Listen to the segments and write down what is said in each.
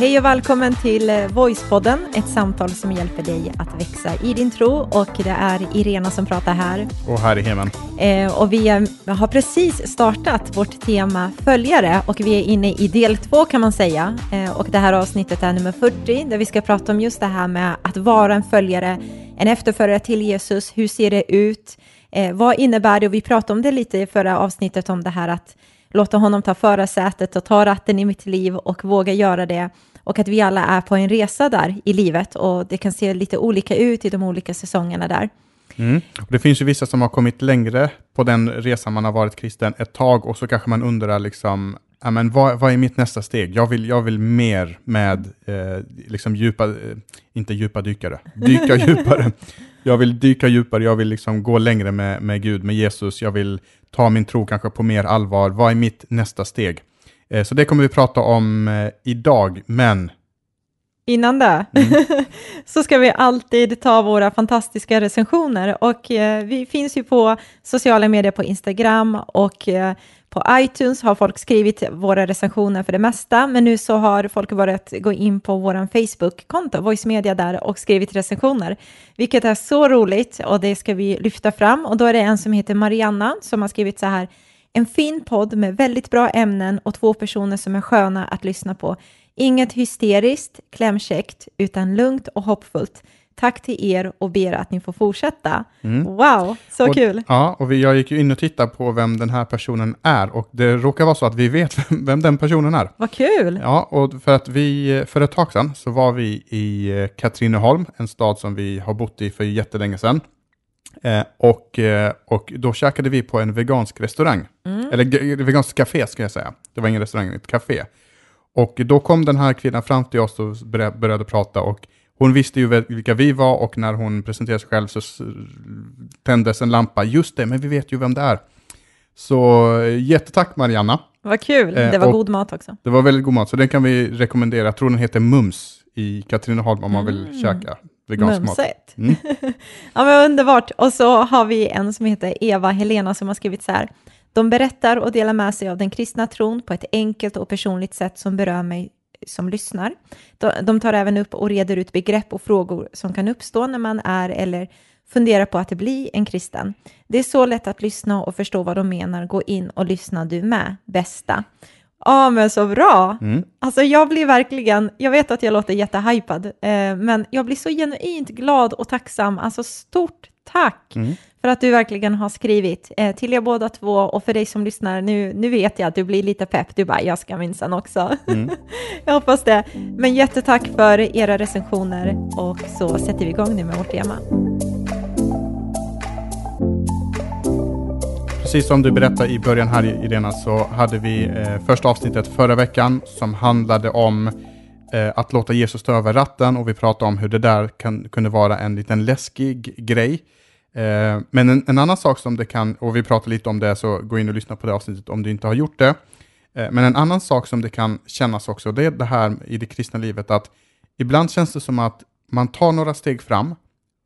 Hej och välkommen till eh, Voicepodden, ett samtal som hjälper dig att växa i din tro. Och det är Irena som pratar här. Och här är Heman. Eh, och vi har precis startat vårt tema följare och vi är inne i del två kan man säga. Eh, och det här avsnittet är nummer 40 där vi ska prata om just det här med att vara en följare, en efterföljare till Jesus. Hur ser det ut? Eh, vad innebär det? Och vi pratade om det lite i förra avsnittet om det här att låta honom ta förarsätet och ta ratten i mitt liv och våga göra det. Och att vi alla är på en resa där i livet och det kan se lite olika ut i de olika säsongerna där. Mm. Det finns ju vissa som har kommit längre på den resan man har varit kristen ett tag och så kanske man undrar liksom, ja, men vad, vad är mitt nästa steg? Jag vill, jag vill mer med eh, liksom djupa, eh, inte djupa dykare, dyka djupare. Jag vill dyka djupare, jag vill liksom gå längre med, med Gud, med Jesus, jag vill ta min tro kanske på mer allvar. Vad är mitt nästa steg? Eh, så det kommer vi prata om eh, idag, men Innan det mm. så ska vi alltid ta våra fantastiska recensioner och eh, vi finns ju på sociala medier på Instagram och eh, på iTunes har folk skrivit våra recensioner för det mesta, men nu så har folk börjat gå in på vår Facebook-konto, Voice Media där, och skrivit recensioner, vilket är så roligt och det ska vi lyfta fram. Och då är det en som heter Marianna som har skrivit så här, en fin podd med väldigt bra ämnen och två personer som är sköna att lyssna på. Inget hysteriskt, klämkäckt, utan lugnt och hoppfullt. Tack till er och ber att ni får fortsätta. Mm. Wow, så och, kul! Ja, och vi, jag gick ju in och tittade på vem den här personen är och det råkar vara så att vi vet vem, vem den personen är. Vad kul! Ja, och för att vi, för ett tag sedan så var vi i eh, Katrineholm, en stad som vi har bott i för jättelänge sedan. Eh, och, eh, och då käkade vi på en vegansk restaurang, mm. eller vegansk café ska jag säga. Det var ingen restaurang, ett café. Och då kom den här kvinnan fram till oss och började prata och hon visste ju vilka vi var och när hon presenterade sig själv så tändes en lampa. Just det, men vi vet ju vem det är. Så jättetack Marianna. Vad kul, eh, det var god mat också. Det var väldigt god mat, så den kan vi rekommendera. Jag tror den heter Mums i Katrineholm om man vill mm. käka vegansk mat. Mm. ja men underbart. Och så har vi en som heter Eva Helena som har skrivit så här. De berättar och delar med sig av den kristna tron på ett enkelt och personligt sätt som berör mig som lyssnar. De tar även upp och reder ut begrepp och frågor som kan uppstå när man är eller funderar på att bli en kristen. Det är så lätt att lyssna och förstå vad de menar. Gå in och lyssna du med, bästa. Ja, men så bra. Mm. Alltså jag blir verkligen, jag vet att jag låter jättehypad, eh, men jag blir så genuint glad och tacksam. Alltså stort tack mm. för att du verkligen har skrivit eh, till er båda två och för dig som lyssnar, nu, nu vet jag att du blir lite pepp, du bara, jag ska minsann också. Mm. jag hoppas det. Men jättetack för era recensioner och så sätter vi igång nu med vårt tema. Precis som du berättade i början här Irena så hade vi eh, första avsnittet förra veckan som handlade om eh, att låta Jesus ta över ratten och vi pratade om hur det där kan, kunde vara en liten läskig grej. Eh, men en, en, annan sak som det kan, och vi pratade lite om det, så gå in och lyssna på det avsnittet om du inte har gjort det. Eh, men en annan sak som det kan kännas också, det är det här i det kristna livet att ibland känns det som att man tar några steg fram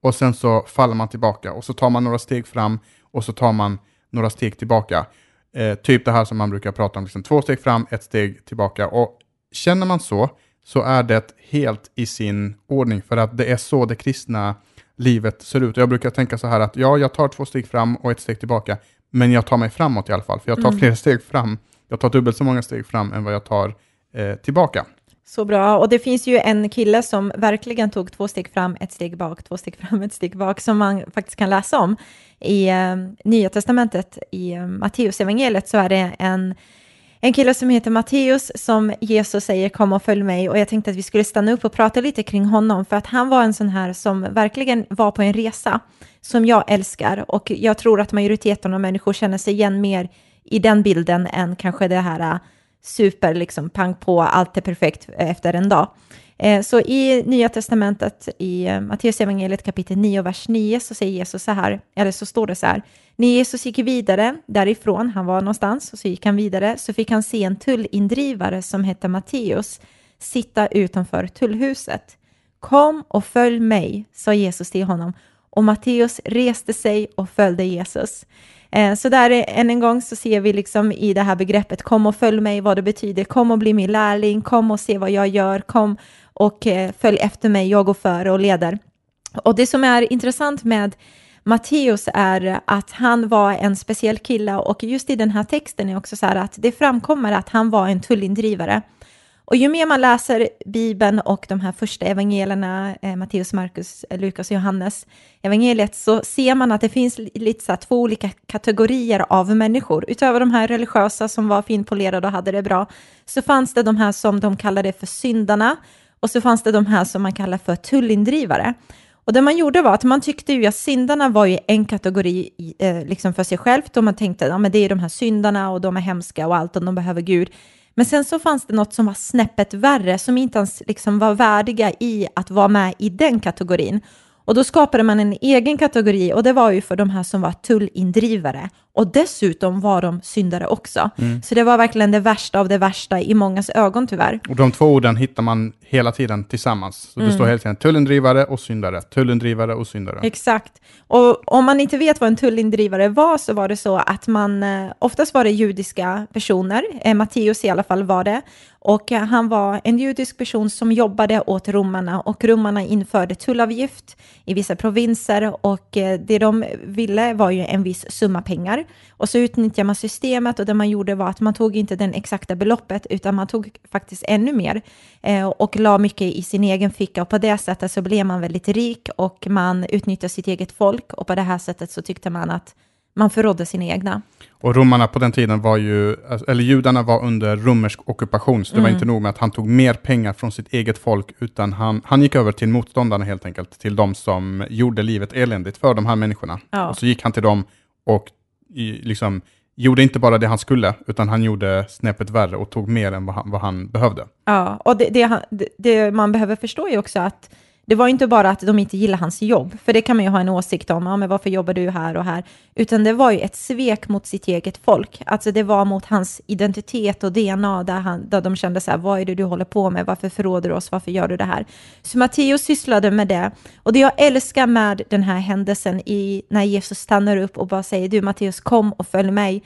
och sen så faller man tillbaka och så tar man några steg fram och så tar man några steg tillbaka. Eh, typ det här som man brukar prata om, liksom två steg fram, ett steg tillbaka. Och känner man så, så är det helt i sin ordning, för att det är så det kristna livet ser ut. Och jag brukar tänka så här att ja, jag tar två steg fram och ett steg tillbaka, men jag tar mig framåt i alla fall, för jag tar mm. fler steg fram. Jag tar dubbelt så många steg fram än vad jag tar eh, tillbaka. Så bra. Och det finns ju en kille som verkligen tog två steg fram, ett steg bak, två steg fram, ett steg bak, som man faktiskt kan läsa om i eh, Nya Testamentet, i eh, Matteusevangeliet så är det en, en kille som heter Matteus som Jesus säger kom och följ mig. Och jag tänkte att vi skulle stanna upp och prata lite kring honom för att han var en sån här som verkligen var på en resa som jag älskar. Och jag tror att majoriteten av människor känner sig igen mer i den bilden än kanske det här eh, super, liksom pang på, allt är perfekt efter en dag. Eh, så i Nya Testamentet, i eh, Matteus evangeliet kapitel 9, vers 9, så säger Jesus så här, eller så står det så här, när Jesus gick vidare därifrån, han var någonstans, och så gick han vidare, så fick han se en tullindrivare som hette Matteus sitta utanför tullhuset. Kom och följ mig, sa Jesus till honom, och Matteus reste sig och följde Jesus. Eh, så där eh, än en gång så ser vi liksom i det här begreppet kom och följ mig vad det betyder, kom och bli min lärling, kom och se vad jag gör, kom och eh, följ efter mig, jag går före och leder. Och det som är intressant med Matteus är att han var en speciell kille och just i den här texten är också så här att det framkommer att han var en tullindrivare. Och ju mer man läser Bibeln och de här första evangelierna, eh, Matteus, Markus, eh, Lukas och Johannes, evangeliet, så ser man att det finns lite så här, två olika kategorier av människor. Utöver de här religiösa som var finpolerade och hade det bra, så fanns det de här som de kallade för syndarna, och så fanns det de här som man kallar för tullindrivare. Och det man gjorde var att man tyckte ju att syndarna var ju en kategori eh, liksom för sig självt och man tänkte att ja, det är de här syndarna och de är hemska och allt och de behöver Gud. Men sen så fanns det något som var snäppet värre som inte ens liksom var värdiga i att vara med i den kategorin. Och då skapade man en egen kategori och det var ju för de här som var tullindrivare. Och dessutom var de syndare också. Mm. Så det var verkligen det värsta av det värsta i mångas ögon tyvärr. Och de två orden hittar man hela tiden tillsammans. Så det mm. står hela tiden tullindrivare och syndare, tullindrivare och syndare. Exakt. Och om man inte vet vad en tullindrivare var så var det så att man, eh, oftast var det judiska personer, eh, Matteus i alla fall var det, och eh, han var en judisk person som jobbade åt romarna och romarna införde tullavgift i vissa provinser och det de ville var ju en viss summa pengar. Och så utnyttjade man systemet och det man gjorde var att man tog inte den exakta beloppet utan man tog faktiskt ännu mer eh, och la mycket i sin egen ficka och på det sättet så blev man väldigt rik och man utnyttjade sitt eget folk och på det här sättet så tyckte man att man förrådde sina egna. Och romarna på den tiden var ju, eller judarna var under romersk ockupation, så det mm. var inte nog med att han tog mer pengar från sitt eget folk, utan han, han gick över till motståndarna helt enkelt, till de som gjorde livet eländigt för de här människorna. Ja. Och så gick han till dem och liksom gjorde inte bara det han skulle, utan han gjorde snäppet värre och tog mer än vad han, vad han behövde. Ja, och det, det, det man behöver förstå är också att det var inte bara att de inte gillade hans jobb, för det kan man ju ha en åsikt om, ja, men varför jobbar du här och här? Utan det var ju ett svek mot sitt eget folk. Alltså det var mot hans identitet och DNA, där, han, där de kände så här, vad är det du håller på med? Varför förråder du oss? Varför gör du det här? Så Matteus sysslade med det. Och det jag älskar med den här händelsen, i, när Jesus stannar upp och bara säger, du Matteus, kom och följ mig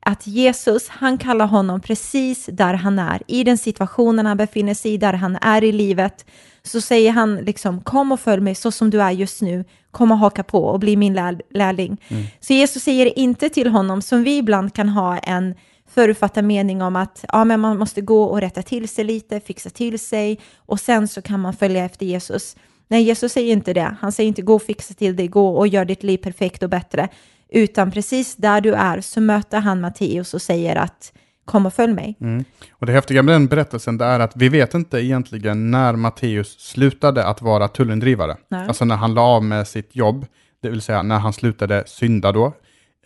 att Jesus, han kallar honom precis där han är, i den situationen han befinner sig i, där han är i livet, så säger han liksom kom och följ mig så som du är just nu, kom och haka på och bli min lär lärling. Mm. Så Jesus säger inte till honom, som vi ibland kan ha en förutfattad mening om att ja, men man måste gå och rätta till sig lite, fixa till sig och sen så kan man följa efter Jesus. Nej, Jesus säger inte det. Han säger inte gå och fixa till dig, gå och gör ditt liv perfekt och bättre, utan precis där du är så möter han Matteus och säger att kom och följ mig. Mm. Och det häftiga med den berättelsen det är att vi vet inte egentligen när Matteus slutade att vara tullindrivare. Nej. Alltså när han la av med sitt jobb, det vill säga när han slutade synda då.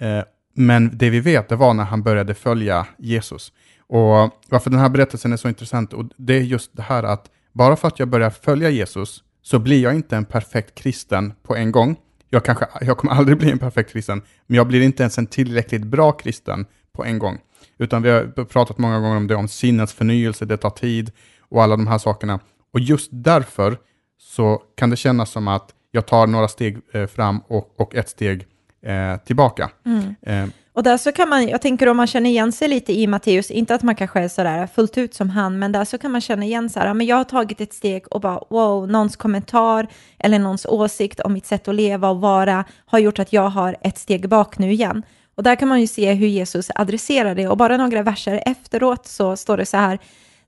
Eh, men det vi vet det var när han började följa Jesus. Och varför den här berättelsen är så intressant, och det är just det här att bara för att jag börjar följa Jesus så blir jag inte en perfekt kristen på en gång. Jag, kanske, jag kommer aldrig bli en perfekt kristen, men jag blir inte ens en tillräckligt bra kristen på en gång. Utan vi har pratat många gånger om det, om sinnets förnyelse, det tar tid och alla de här sakerna. Och just därför så kan det kännas som att jag tar några steg eh, fram och, och ett steg eh, tillbaka. Mm. Eh. Och där så kan man, jag tänker om man känner igen sig lite i Matteus, inte att man kanske är sådär fullt ut som han, men där så kan man känna igen så här, men jag har tagit ett steg och bara wow, någons kommentar eller någons åsikt om mitt sätt att leva och vara har gjort att jag har ett steg bak nu igen. Och där kan man ju se hur Jesus adresserar det och bara några verser efteråt så står det så här.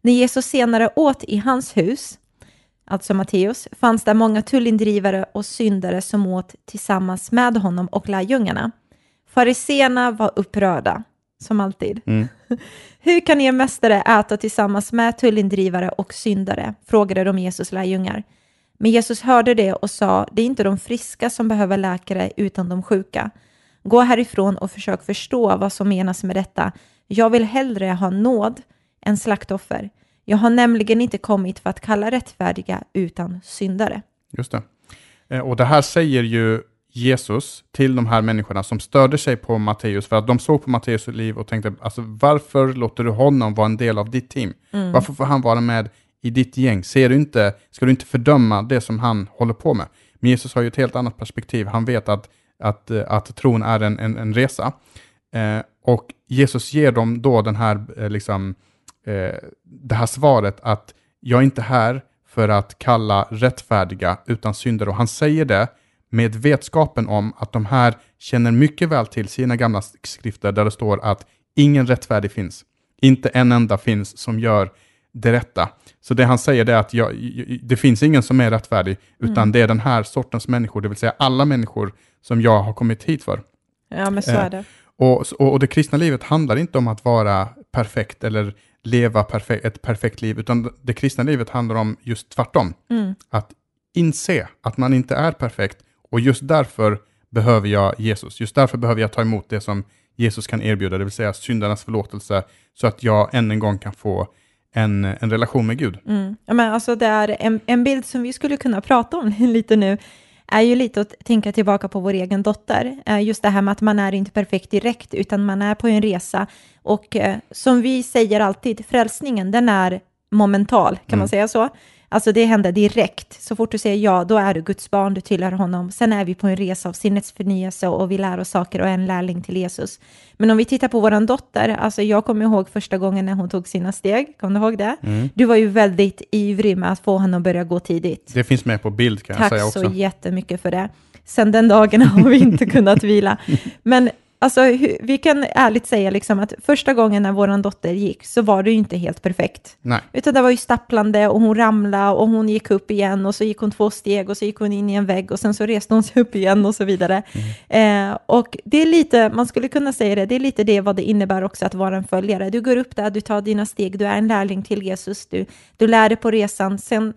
När Jesus senare åt i hans hus, alltså Matteus, fanns där många tullindrivare och syndare som åt tillsammans med honom och lärjungarna. Fariseerna var upprörda, som alltid. Mm. Hur kan er mästare äta tillsammans med tullindrivare och syndare? frågade de Jesus lärjungar. Men Jesus hörde det och sa, det är inte de friska som behöver läkare utan de sjuka. Gå härifrån och försök förstå vad som menas med detta. Jag vill hellre ha nåd än slaktoffer. Jag har nämligen inte kommit för att kalla rättfärdiga utan syndare. Just det. Eh, och det här säger ju Jesus till de här människorna som störde sig på Matteus, för att de såg på Matteus liv och tänkte, alltså varför låter du honom vara en del av ditt team? Mm. Varför får han vara med i ditt gäng? Ser du inte, ska du inte fördöma det som han håller på med? Men Jesus har ju ett helt annat perspektiv. Han vet att att, eh, att tron är en, en, en resa. Eh, och Jesus ger dem då den här, eh, liksom, eh, det här svaret att jag är inte här för att kalla rättfärdiga utan syndare. Och han säger det med vetskapen om att de här känner mycket väl till sina gamla skrifter där det står att ingen rättfärdig finns. Inte en enda finns som gör det rätta. Så det han säger är att jag, det finns ingen som är rättfärdig, utan mm. det är den här sortens människor, det vill säga alla människor som jag har kommit hit för. Ja, men så är det. Eh, och, och, och, det kristna livet handlar inte om att vara perfekt eller leva perfekt, ett perfekt liv, utan det kristna livet handlar om just tvärtom. Mm. Att inse att man inte är perfekt och just därför behöver jag Jesus. Just därför behöver jag ta emot det som Jesus kan erbjuda, det vill säga syndarnas förlåtelse, så att jag än en gång kan få en, en relation med Gud. Mm. Ja, men alltså det är en, en bild som vi skulle kunna prata om lite nu, är ju lite att tänka tillbaka på vår egen dotter. Eh, just det här med att man är inte perfekt direkt, utan man är på en resa. Och eh, som vi säger alltid, frälsningen, den är momental, kan mm. man säga så? Alltså det händer direkt. Så fort du säger ja, då är du Guds barn, du tillhör honom. Sen är vi på en resa av sinnets förnyelse och vi lär oss saker och är en lärling till Jesus. Men om vi tittar på vår dotter, alltså jag kommer ihåg första gången när hon tog sina steg, kommer du ihåg det? Mm. Du var ju väldigt ivrig med att få henne att börja gå tidigt. Det finns med på bild kan Tack jag säga också. Tack så jättemycket för det. Sen den dagen har vi inte kunnat vila. Men Alltså, vi kan ärligt säga liksom att första gången när vår dotter gick så var det ju inte helt perfekt. Nej. Utan det var ju stapplande och hon ramlade och hon gick upp igen och så gick hon två steg och så gick hon in i en vägg och sen så reste hon sig upp igen och så vidare. Mm. Eh, och det är lite, man skulle kunna säga det, det är lite det vad det innebär också att vara en följare. Du går upp där, du tar dina steg, du är en lärling till Jesus, du, du lär dig på resan, sen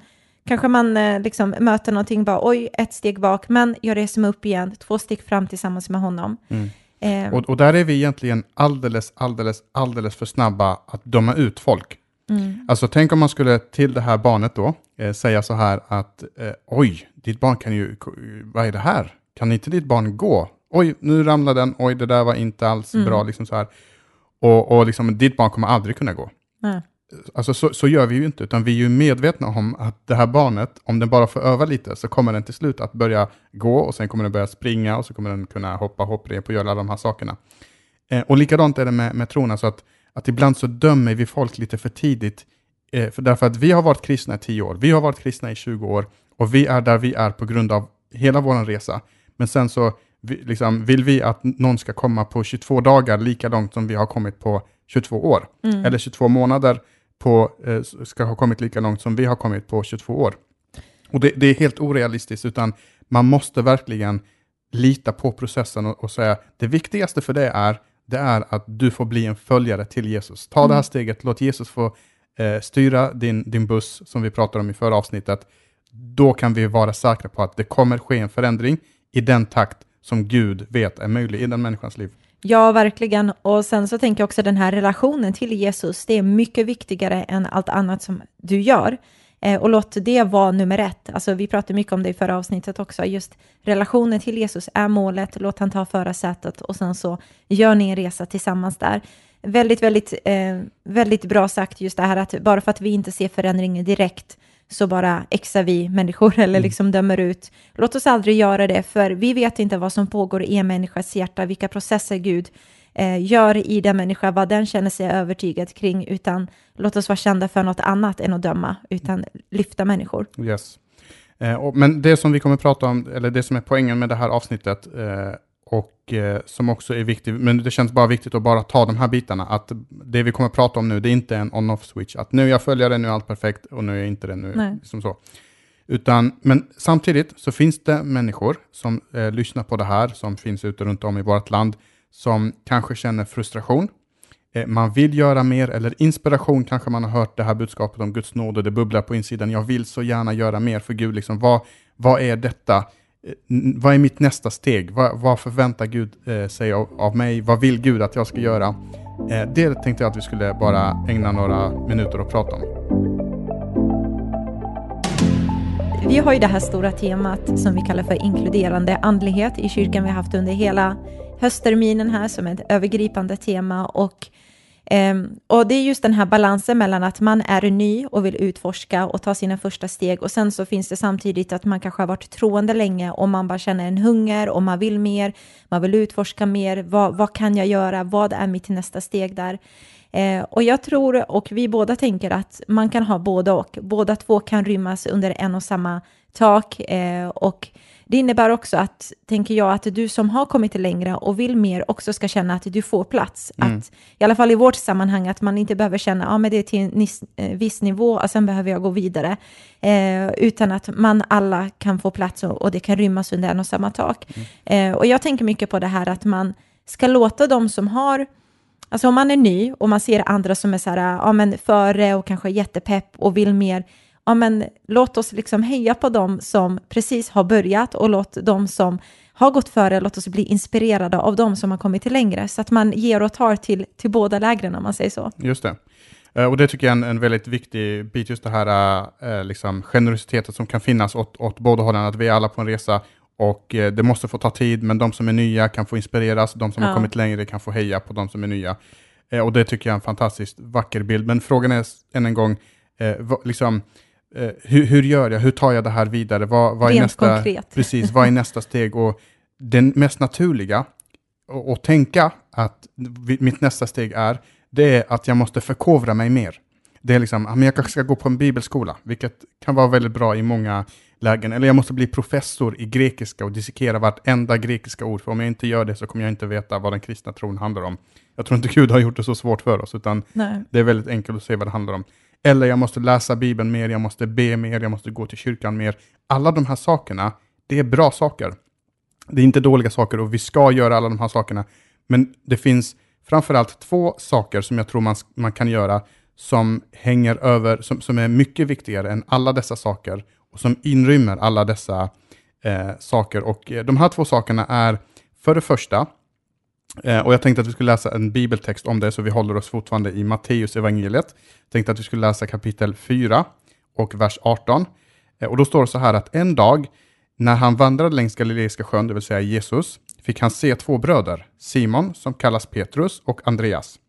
kanske man eh, liksom möter någonting, bara oj, ett steg bak, men jag reser mig upp igen, två steg fram tillsammans med honom. Mm. Eh. Och, och, där är vi egentligen alldeles, alldeles, alldeles för snabba att döma ut folk. Mm. Alltså tänk om man skulle till det här barnet då eh, säga så här att eh, oj, ditt barn kan ju, vad är det här? Kan inte ditt barn gå? Oj, nu ramlade den, oj, det där var inte alls mm. bra, liksom så här. Och, och liksom, ditt barn kommer aldrig kunna gå. Mm alltså så, så, gör vi ju inte, utan vi är ju medvetna om att det här barnet, om den bara får öva lite, så kommer den till slut att börja gå och sen kommer den börja springa och så kommer den kunna hoppa hopprep och göra alla de här sakerna. Eh, och likadant är det med, med tron, alltså att, att ibland så dömer vi folk lite för tidigt, eh, för därför att vi har varit kristna i 10 år, vi har varit kristna i 20 år och vi är där vi är på grund av hela vår resa. Men sen så vi, liksom, vill vi att någon ska komma på 22 dagar lika långt som vi har kommit på 22 år, mm. eller 22 månader, på, eh, ska ha kommit lika långt som vi har kommit på 22 år. Och det, det är helt orealistiskt, utan man måste verkligen lita på processen och, och, säga det viktigaste för det är, det är att du får bli en följare till Jesus. Ta mm. det här mm. steget, låt Jesus få eh, styra din, din buss, som vi pratade om i förra avsnittet. Då kan vi vara säkra på att det kommer ske en förändring i den takt som Gud vet är möjlig i den människans liv. Ja, verkligen. Och sen så tänker jag också den här relationen till Jesus, det är mycket viktigare än allt annat som du gör. Eh, och låt det vara nummer ett. Alltså, vi pratade mycket om det i förra avsnittet också. Just relationen till Jesus är målet. Låt han ta förarsätet och sen så gör ni en resa tillsammans där. Väldigt, väldigt, eh, väldigt bra sagt just det här att bara för att vi inte ser förändringen direkt så bara exar vi människor eller mm. liksom dömer ut. Låt oss aldrig göra det, för vi vet inte vad som pågår i en människas hjärta, vilka processer Gud eh, gör i den människa, vad den känner sig övertygad kring, utan låt oss vara kända för något annat än att döma, utan lyfta människor. Yes. Eh, och, men det som vi kommer prata om, eller det som är poängen med det här avsnittet, eh, och eh, som också är viktigt, men det känns bara viktigt att bara ta de här bitarna, att det vi kommer att prata om nu, det är inte en on-off switch, att nu är jag följare, nu är allt perfekt och nu är jag inte det, nu Nej. liksom så. Utan, men samtidigt så finns det människor som eh, lyssnar på det här, som finns ute runt om i vårt land, som kanske känner frustration. Eh, man vill göra mer, eller inspiration kanske man har hört det här budskapet om Guds nåd och det bubblar på insidan. Jag vill så gärna göra mer för Gud. Liksom, vad, vad är detta? Eh, vad är mitt nästa steg? Vad, vad förväntar Gud eh, sig av, av, mig? Vad vill Gud att jag ska göra? Eh, det tänkte jag att vi skulle bara ägna några minuter att prata om. Vi har ju det här stora temat som vi kallar för inkluderande andlighet i kyrkan vi har haft under hela höstterminen här som ett övergripande tema och Um, och det är just den här balansen mellan att man är ny och vill utforska och ta sina första steg och sen så finns det samtidigt att man kanske har varit troende länge och man bara känner en hunger och man vill mer, man vill utforska mer, vad, vad kan jag göra, vad är mitt nästa steg där? Eh, och jag tror, och vi båda tänker att man kan ha båda och. Båda två kan rymmas under en och samma tak. Eh, och det innebär också att, tänker jag, att du som har kommit längre och vill mer också ska känna att du får plats. Mm. Att, I alla fall i vårt sammanhang, att man inte behöver känna att ah, det är till en eh, viss nivå och sen behöver jag gå vidare. Eh, utan att man alla kan få plats och, och, det kan rymmas under en och samma tak. Mm. Eh, och jag tänker mycket på det här att man ska låta de som har Alltså om man är ny och man ser andra som är så här, ja men före och kanske jättepepp och vill mer, ja men låt oss liksom heja på dem som precis har börjat och låt dem som har gått före, låt oss bli inspirerade av dem som har kommit till längre, så att man ger och tar till, till båda lägren om man säger så. Just det. Eh, och det tycker jag är en, en väldigt viktig bit, just det här äh, liksom generositeten som kan finnas åt, åt båda hållen, att vi är alla på en resa och eh, det måste få ta tid, men de som är nya kan få inspireras, de som ja. har kommit längre kan få heja på de som är nya. Eh, och det tycker jag är en fantastiskt vacker bild. Men frågan är än en gång, eh, vad, liksom, eh, hur, hur, gör jag, hur tar jag det här vidare? Vad, vad är nästa, konkret. Precis, vad är nästa steg? Och det mest naturliga att tänka att mitt nästa steg är, det är att jag måste förkovra mig mer. Det är liksom, jag kanske ska gå på en bibelskola, vilket kan vara väldigt bra i många lägen. Eller jag måste bli professor i grekiska och dissekera vartenda grekiska ord, för om jag inte gör det så kommer jag inte veta vad den kristna tron handlar om. Jag tror inte Gud har gjort det så svårt för oss, utan Nej. det är väldigt enkelt att se vad det handlar om. Eller jag måste läsa Bibeln mer, jag måste be mer, jag måste gå till kyrkan mer. Alla de här sakerna, det är bra saker. Det är inte dåliga saker och vi ska göra alla de här sakerna. Men det finns framförallt två saker som jag tror man, man kan göra som hänger över, som, som är mycket viktigare än alla dessa saker och som inrymmer alla dessa eh, saker. Och eh, de här två sakerna är för det första, Eh, och jag tänkte att vi skulle läsa en bibeltext om det, så vi håller oss fortfarande i Matteus evangeliet. tänkte att vi skulle läsa kapitel 4 och vers 18. Eh, och då står det så här att en dag när han vandrade längs Galileiska sjön, det vill säga Jesus, fick han se två bröder, Simon, som kallas Petrus, och Andreas.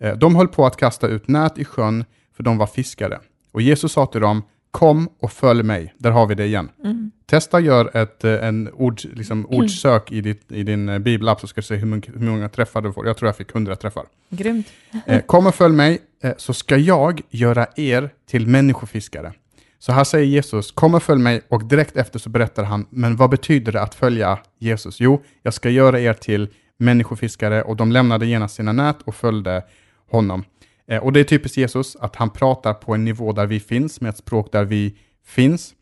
Eh, de höll på att kasta ut nät i sjön, för de var fiskare. Och Jesus sa till dem, Kom och följ mig. Där har vi det igen. Mm. Testa gör ett eh, en ord, liksom, ordsök i, ditt, i din eh, bibelapp så ska du se hur, många, hur många träffar du får. Jag tror jag fick hundra träffar. Grymt. Eh, kom och följ mig så ska jag göra er till människofiskare. Så här säger Jesus, kom och följ mig och direkt efter så berättar han, men vad betyder det att följa Jesus? Jo, jag ska göra er till människofiskare och de lämnade genast sina nät och följde honom. Eh, och det är typiskt Jesus, att han pratar på en nivå där vi finns, med ett språk där vi finns.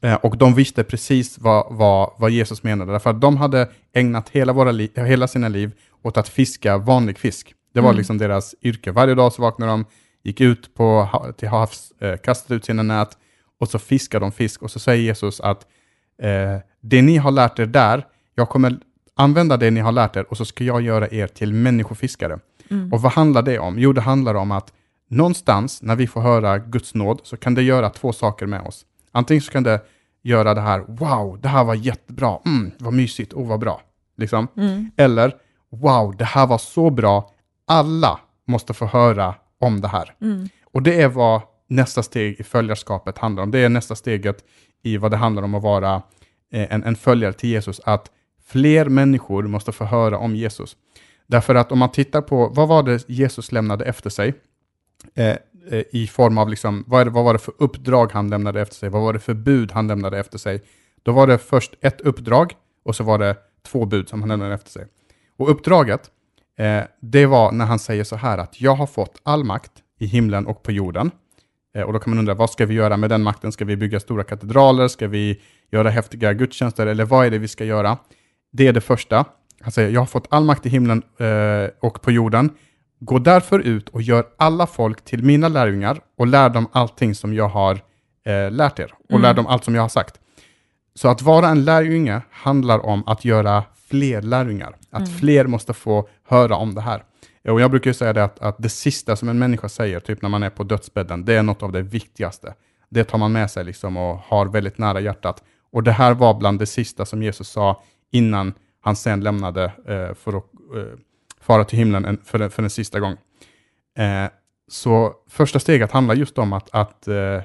Eh, och de visste precis vad, vad, vad Jesus menade, därför att de hade ägnat hela, våra li, hela sina liv åt att fiska vanlig fisk. Det var mm. liksom deras yrke. Varje dag så vaknade de, gick ut på, till havs, eh, kastade ut sina nät och så fiskade de fisk. Och så säger Jesus att eh, det ni har lärt er där, jag kommer använda det ni har lärt er och så ska jag göra er till människofiskare. Mm. Och vad handlar det om? Jo, det handlar om att någonstans när vi får höra Guds nåd så kan det göra två saker med oss. Antingen så kan det göra det här, wow, det här var jättebra, mm, vad mysigt, oh vad bra. Liksom. Mm. Eller, wow, det här var så bra, alla måste få höra om det här. Mm. Och det är vad nästa steg i följarskapet handlar om. Det är nästa steget i vad det handlar om att vara eh, en, en följare till Jesus, att fler människor måste få höra om Jesus. Därför att om man tittar på, vad var det Jesus lämnade efter sig? Eh, eh, I form av, liksom, vad, det, vad, var det för uppdrag han lämnade efter sig? Vad var det för bud han lämnade efter sig? Då var det först ett uppdrag och så var det två bud som han lämnade efter sig. Och uppdraget, eh, det var när han säger så här att jag har fått all makt i himlen och på jorden. Eh, och då kan man undra, vad ska vi göra med den makten? Ska vi bygga stora katedraler? Ska vi göra häftiga gudstjänster? Eller vad är det vi ska göra? Det är det första. Han säger, jag har fått all makt i himlen eh, och på jorden. Gå därför ut och gör alla folk till mina lärjungar och lär dem allting som jag har eh, lärt er. Och mm. lär dem allt som jag har sagt. Så att vara en lärjunge handlar om att göra fler lärjungar. Att mm. fler måste få höra om det här. Och jag brukar säga det att, att det sista som en människa säger, typ när man är på dödsbädden, det är något av det viktigaste. Det tar man med sig liksom och har väldigt nära hjärtat. Och det här var bland det sista som Jesus sa innan han sen lämnade eh, för att eh, fara till himlen en, för, för en sista gång. Eh, så första steget handlar just om att, att eh,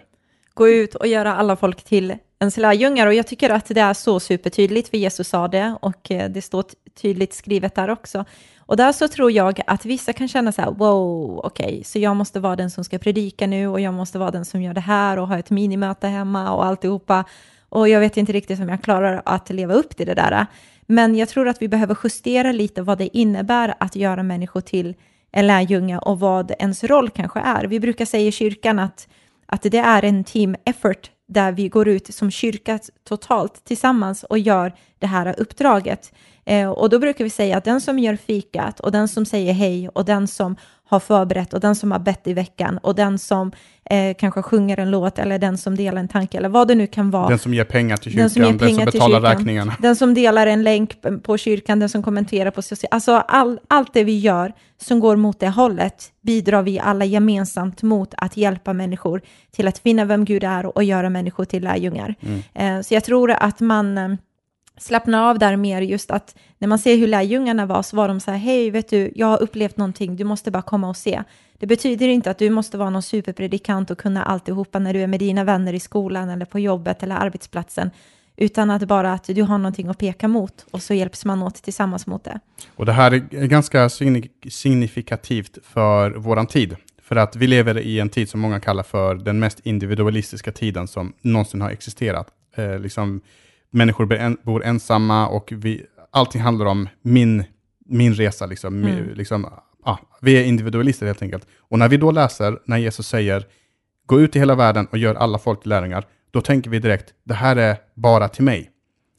gå ut och göra alla folk till ens lärjungar. Och jag tycker att det är så supertydligt, för Jesus sa det och eh, det står tydligt skrivet där också. Och där så tror jag att vissa kan känna så här, wow, okej, okay, så jag måste vara den som ska predika nu och jag måste vara den som gör det här och ha ett minimöte hemma och alltihopa. Och jag vet inte riktigt om jag klarar att leva upp till det där. Men jag tror att vi behöver justera lite vad det innebär att göra människor till en lärjunge och vad ens roll kanske är. Vi brukar säga i kyrkan att, att det är en team effort där vi går ut som kyrka totalt tillsammans och gör det här uppdraget. Eh, och då brukar vi säga att den som gör fikat och den som säger hej och den som har förberett och den som har bett i veckan och den som eh, kanske sjunger en låt eller den som delar en tanke eller vad det nu kan vara. Den som ger pengar till kyrkan, den som, den som betalar kyrkan, räkningarna. Den som delar en länk på kyrkan, den som kommenterar på sociala... Alltså all, allt det vi gör som går mot det hållet bidrar vi alla gemensamt mot att hjälpa människor till att finna vem Gud är och göra människor till lärjungar. Mm. Eh, så jag tror att man eh, slappna av där mer, just att när man ser hur lärjungarna var så var de så här, hej, vet du, jag har upplevt någonting, du måste bara komma och se. Det betyder inte att du måste vara någon superpredikant och kunna alltihopa när du är med dina vänner i skolan eller på jobbet eller arbetsplatsen, utan att bara att du har någonting att peka mot och så hjälps man åt tillsammans mot det. Och det här är ganska signifikativt för våran tid. För att vi lever i en tid som många kallar för den mest individualistiska tiden som någonsin har existerat. Eh, liksom, människor bor ensamma och vi, allting handlar om min, min resa. Liksom, mm. liksom, ah, vi är individualister helt enkelt. Och när vi då läser, när Jesus säger gå ut i hela världen och gör alla folk till lärjungar, då tänker vi direkt, det här är bara till mig.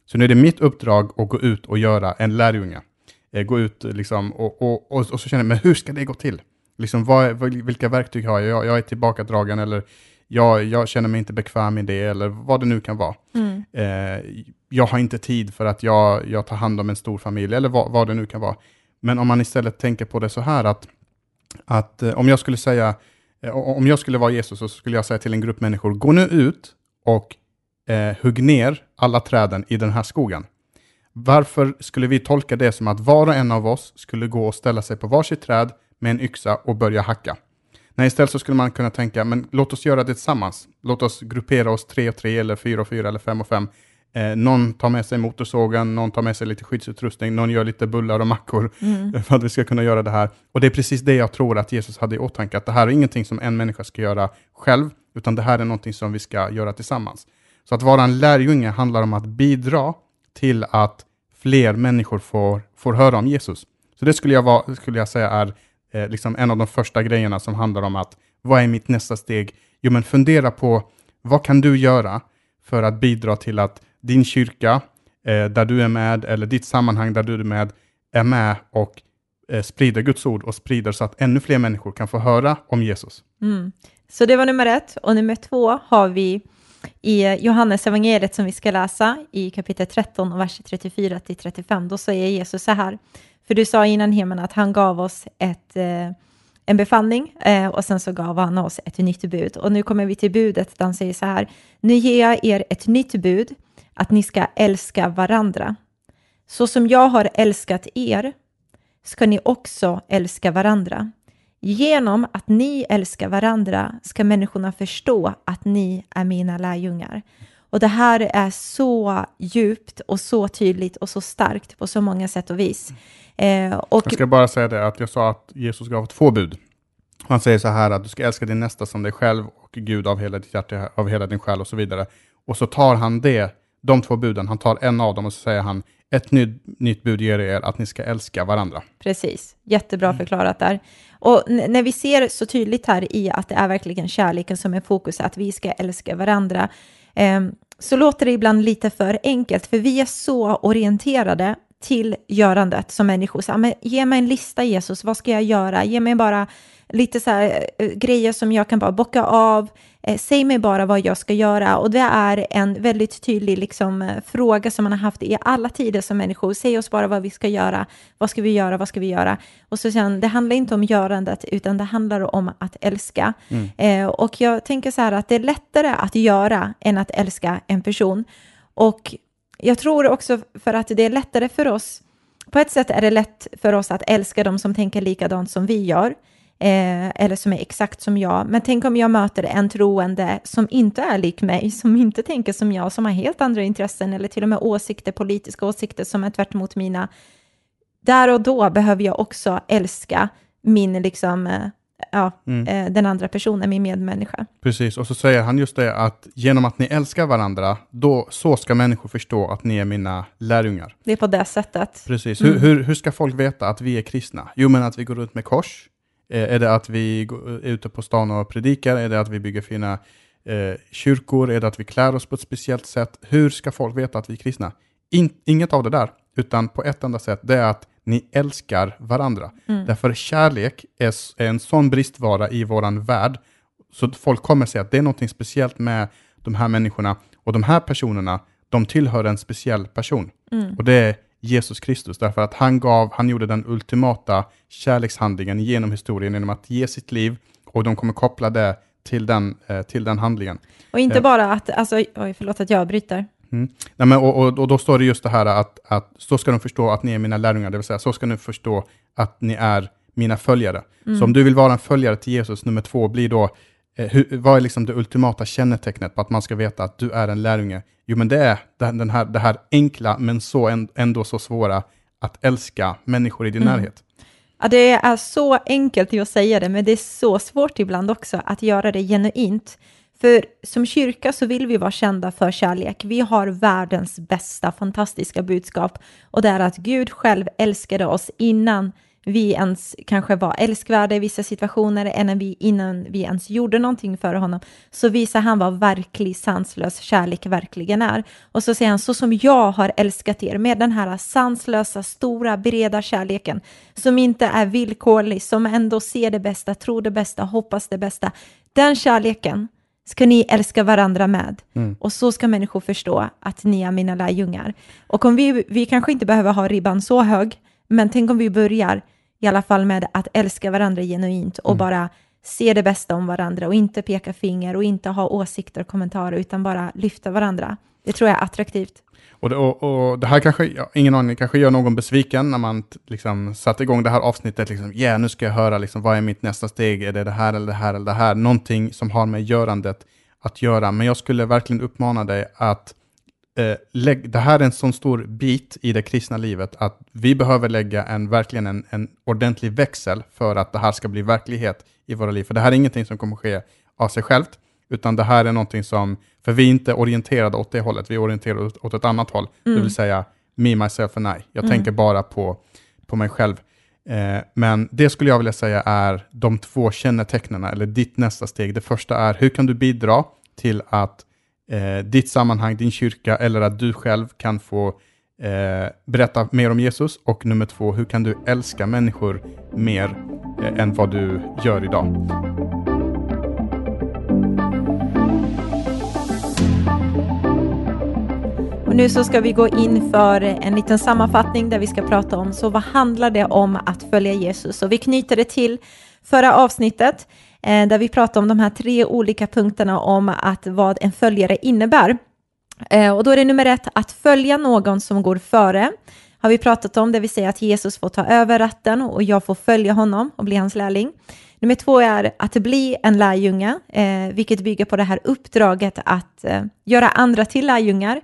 Så nu är det mitt uppdrag att gå ut och göra en lärjunge. Eh, gå ut liksom, och, och, och, och, så känner jag, men hur ska det gå till? Liksom, vad, vilka verktyg har jag? jag? Jag är tillbakadragen eller jag, jag känner mig inte bekväm i det eller vad det nu kan vara. Mm. Eh, jag har inte tid för att jag, jag tar hand om en stor familj eller vad, vad det nu kan vara. Men om man istället tänker på det så här att, att eh, om jag skulle säga, eh, om jag skulle vara Jesus så skulle jag säga till en grupp människor, gå nu ut och eh, hugg ner alla träden i den här skogen. Varför skulle vi tolka det som att var och en av oss skulle gå och ställa sig på varsitt träd med en yxa och börja hacka? Nej, istället så skulle man kunna tänka, men låt oss göra det tillsammans. Låt oss gruppera oss tre och tre, eller fyra och fyra, eller fem och fem. Eh, någon tar med sig motorsågen, någon tar med sig lite skyddsutrustning, någon gör lite bullar och mackor mm. för att vi ska kunna göra det här. Och det är precis det jag tror att Jesus hade i åtanke, att det här är ingenting som en människa ska göra själv, utan det här är någonting som vi ska göra tillsammans. Så att vara en lärjunge handlar om att bidra till att fler människor får, får höra om Jesus. Så det skulle jag, vara, skulle jag säga är eh, liksom en av de första grejerna som handlar om att vad är mitt nästa steg? Jo, men fundera på vad kan du göra för att bidra till att din kyrka, eh, där du är med, eller ditt sammanhang där du är med, är med och eh, sprider Guds ord och sprider så att ännu fler människor kan få höra om Jesus. Mm. Så det var nummer ett. Och nummer två har vi i eh, Johannes evangeliet som vi ska läsa i kapitel 13 och vers 34 till 35. Då säger Jesus så här. För du sa innan Heman, att han gav oss ett, eh, en befallning eh, och sen så gav han oss ett nytt bud. Och nu kommer vi till budet där han säger så här. Nu ger jag er ett nytt bud, att ni ska älska varandra. Så som jag har älskat er ska ni också älska varandra. Genom att ni älskar varandra ska människorna förstå att ni är mina lärjungar. Och det här är så djupt och så tydligt och så starkt på så många sätt och vis. Eh, och... Jag ska bara säga det att jag sa att Jesus gav två bud. Han säger så här att du ska älska din nästa som dig själv och Gud av hela ditt hjärta, av hela din själ och så vidare. Och så tar han det, de två buden, han tar en av dem och så säger han ett nytt, nytt bud ger er att ni ska älska varandra. Precis, jättebra mm. förklarat där. Och när vi ser så tydligt här i att det är verkligen kärleken som är fokus, att vi ska älska varandra, eh, så låter det ibland lite för enkelt, för vi är så orienterade till görandet som människor. Så, men ge mig en lista Jesus, vad ska jag göra? Ge mig bara lite så här, äh, grejer som jag kan bara bocka av. Eh, säg mig bara vad jag ska göra. Och det är en väldigt tydlig liksom, eh, fråga som man har haft i alla tider som människor. Säg oss bara vad vi ska göra. Vad ska vi göra? Vad ska vi göra? Och så sen, det handlar inte om görandet, utan det handlar om att älska. Mm. Eh, och jag tänker så här att det är lättare att göra än att älska en person. Och jag tror också för att det är lättare för oss, på ett sätt är det lätt för oss att älska de som tänker likadant som vi gör. eh, eller som är exakt som jag. Men tänk om jag möter en troende som inte är lik mig, som inte tänker som jag, som har helt andra intressen eller till och med åsikter, politiska åsikter som är tvärt emot mina. Där och då behöver jag också älska min liksom, eh, ja, mm. Eh, den andra personen, min medmänniska. Precis, och så säger han just det att genom att ni älskar varandra, då, så ska människor förstå att ni är mina lärjungar. Det är på det sättet. Precis. Mm. Hur, hur, hur, ska folk veta att vi är kristna? Jo, men att vi går runt med kors. Eh, är det att vi är ute på stan och predikar? Är det att vi bygger fina eh, kyrkor? Är det att vi klär oss på ett speciellt sätt? Hur ska folk veta att vi är kristna? In, inget av det där, utan på ett enda sätt, det är att ni älskar varandra. Mm. Därför kärlek är, är en sån bristvara i våran värld, så folk kommer säga att det är något speciellt med de här människorna, och de här personerna, de tillhör en speciell person. Mm. Och det är Jesus Kristus, därför att han gav, han gjorde den ultimata kärlekshandlingen genom historien genom att ge sitt liv, och de kommer koppla det till den, eh, till den handlingen. Och inte eh. bara att, alltså, oj, förlåt att jag bryter. Mm. Nej, men, och, och, och, då står det just det här att, att så ska de förstå att ni är mina lärjungar, det vill säga så ska ni förstå att ni är mina följare. Mm. Så om du vill vara en följare till Jesus, nummer två blir då, eh, hur, vad är liksom det ultimata kännetecknet på att man ska veta att du är en lärjunge? Jo, men det är den här, det här enkla, men så ändå så svåra, att älska människor i din mm. närhet. Ja, det är så enkelt att säga det, men det är så svårt ibland också att göra det genuint. För som kyrka så vill vi vara kända för kärlek. Vi har världens bästa, fantastiska budskap och det är att Gud själv älskade oss innan vi ens kanske var älskvärda i vissa situationer, innan vi, innan vi ens gjorde någonting för honom, så visar han vad verklig sanslös kärlek verkligen är. Och så säger han, så som jag har älskat er med den här sanslösa, stora, breda kärleken, som inte är villkorlig, som ändå ser det bästa, tror det bästa, hoppas det bästa. Den kärleken, ska ni älska varandra med. Mm. Och så ska människor förstå att ni är mina lärjungar. Och om vi, vi kanske inte behöver ha ribban så hög, men tänk om vi börjar i alla fall med att älska varandra genuint och mm. bara se det bästa om varandra och inte peka finger och inte ha åsikter och kommentarer utan bara lyfta varandra. Det tror jag är attraktivt. Och det, och, och det här kanske, ja, ingen aning, kanske gör någon besviken när man liksom satte igång det här avsnittet. Liksom, yeah, nu ska jag höra liksom, vad är mitt nästa steg? Är det det här eller det här eller det här? Någonting som har med görandet att göra. Men jag skulle verkligen uppmana dig att eh, lägg, det här är en sån stor bit i det kristna livet att vi behöver lägga en, verkligen en, en ordentlig växel för att det här ska bli verklighet i våra liv. För det här är ingenting som kommer ske av sig självt, utan det här är någonting som, för vi är inte orienterade åt det hållet, vi är orienterade åt, ett annat håll, mm. det vill säga me, myself and I. Jag mm. tänker bara på, på mig själv. Eh, men det skulle jag vilja säga är de två kännetecknen, eller ditt nästa steg. Det första är, hur kan du bidra till att eh, ditt sammanhang, din kyrka, eller att du själv kan få eh, berätta mer om Jesus? Och nummer två, hur kan du älska människor mer eh, än vad du gör idag? Och nu så ska vi gå in för en liten sammanfattning där vi ska prata om, så vad handlar det om att följa Jesus? Och vi knyter det till förra avsnittet eh, där vi pratade om de här tre olika punkterna om att vad en följare innebär. Eh, och då är det nummer ett att följa någon som går före har vi pratat om, det vill säga att Jesus får ta över ratten och jag får följa honom och bli hans lärling. Nummer två är att bli en lärjunge, eh, vilket bygger på det här uppdraget att eh, göra andra till lärjungar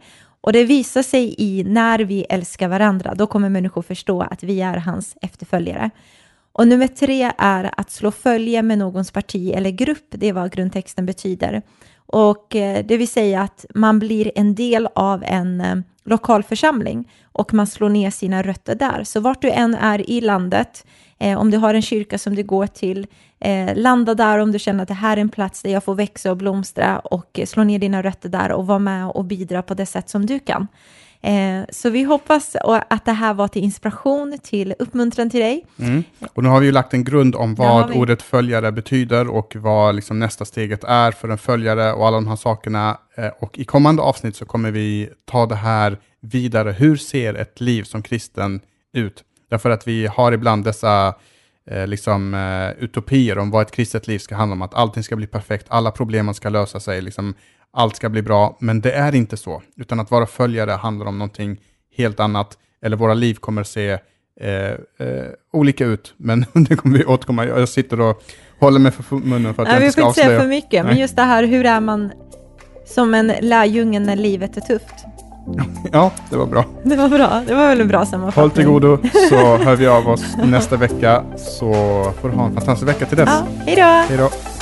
och det visar sig i när vi älskar varandra, då kommer människor förstå att vi är hans efterföljare. Och nummer tre är att slå följe med någons parti eller grupp, det är vad grundtexten betyder. Och eh, det vill säga att man blir en del av en eh, lokalförsamling lokal församling och man slår ner sina rötter där. Så vart du än är i landet, eh, om du har en kyrka som du går till, eh, landa där om du känner att det här är en plats där jag får växa och blomstra och eh, slå ner dina rötter där och vara med och bidra på det sätt som du kan. Eh, så vi hoppas att det här var till inspiration, till uppmuntran till dig. Mm. Och nu har vi ju lagt en grund om vad ordet följare betyder och vad liksom nästa steget är för en följare och alla de här sakerna. Eh, och i kommande avsnitt så kommer vi ta det här vidare. Hur ser ett liv som kristen ut? Därför att vi har ibland dessa eh, liksom, utopier om vad ett kristet liv ska handla om, att allting ska bli perfekt, alla problemen ska lösa sig, liksom, allt ska bli bra, men det är inte så, utan att vara följare handlar om någonting helt annat, eller våra liv kommer se eh, eh, olika ut, men det kommer vi återkomma. Jag sitter och håller mig för munnen för att Nej, jag vi inte ska får inte säga avslöja. för mycket, men Nej. just det här, hur är man som en lärjunge när livet är tufft? Ja, det var bra. Det var bra, det var väl en bra Håll sammanfattning. till godo så hör vi av oss nästa vecka så får du ha en fantastisk vecka till dess. Ja, hej då! Hej då!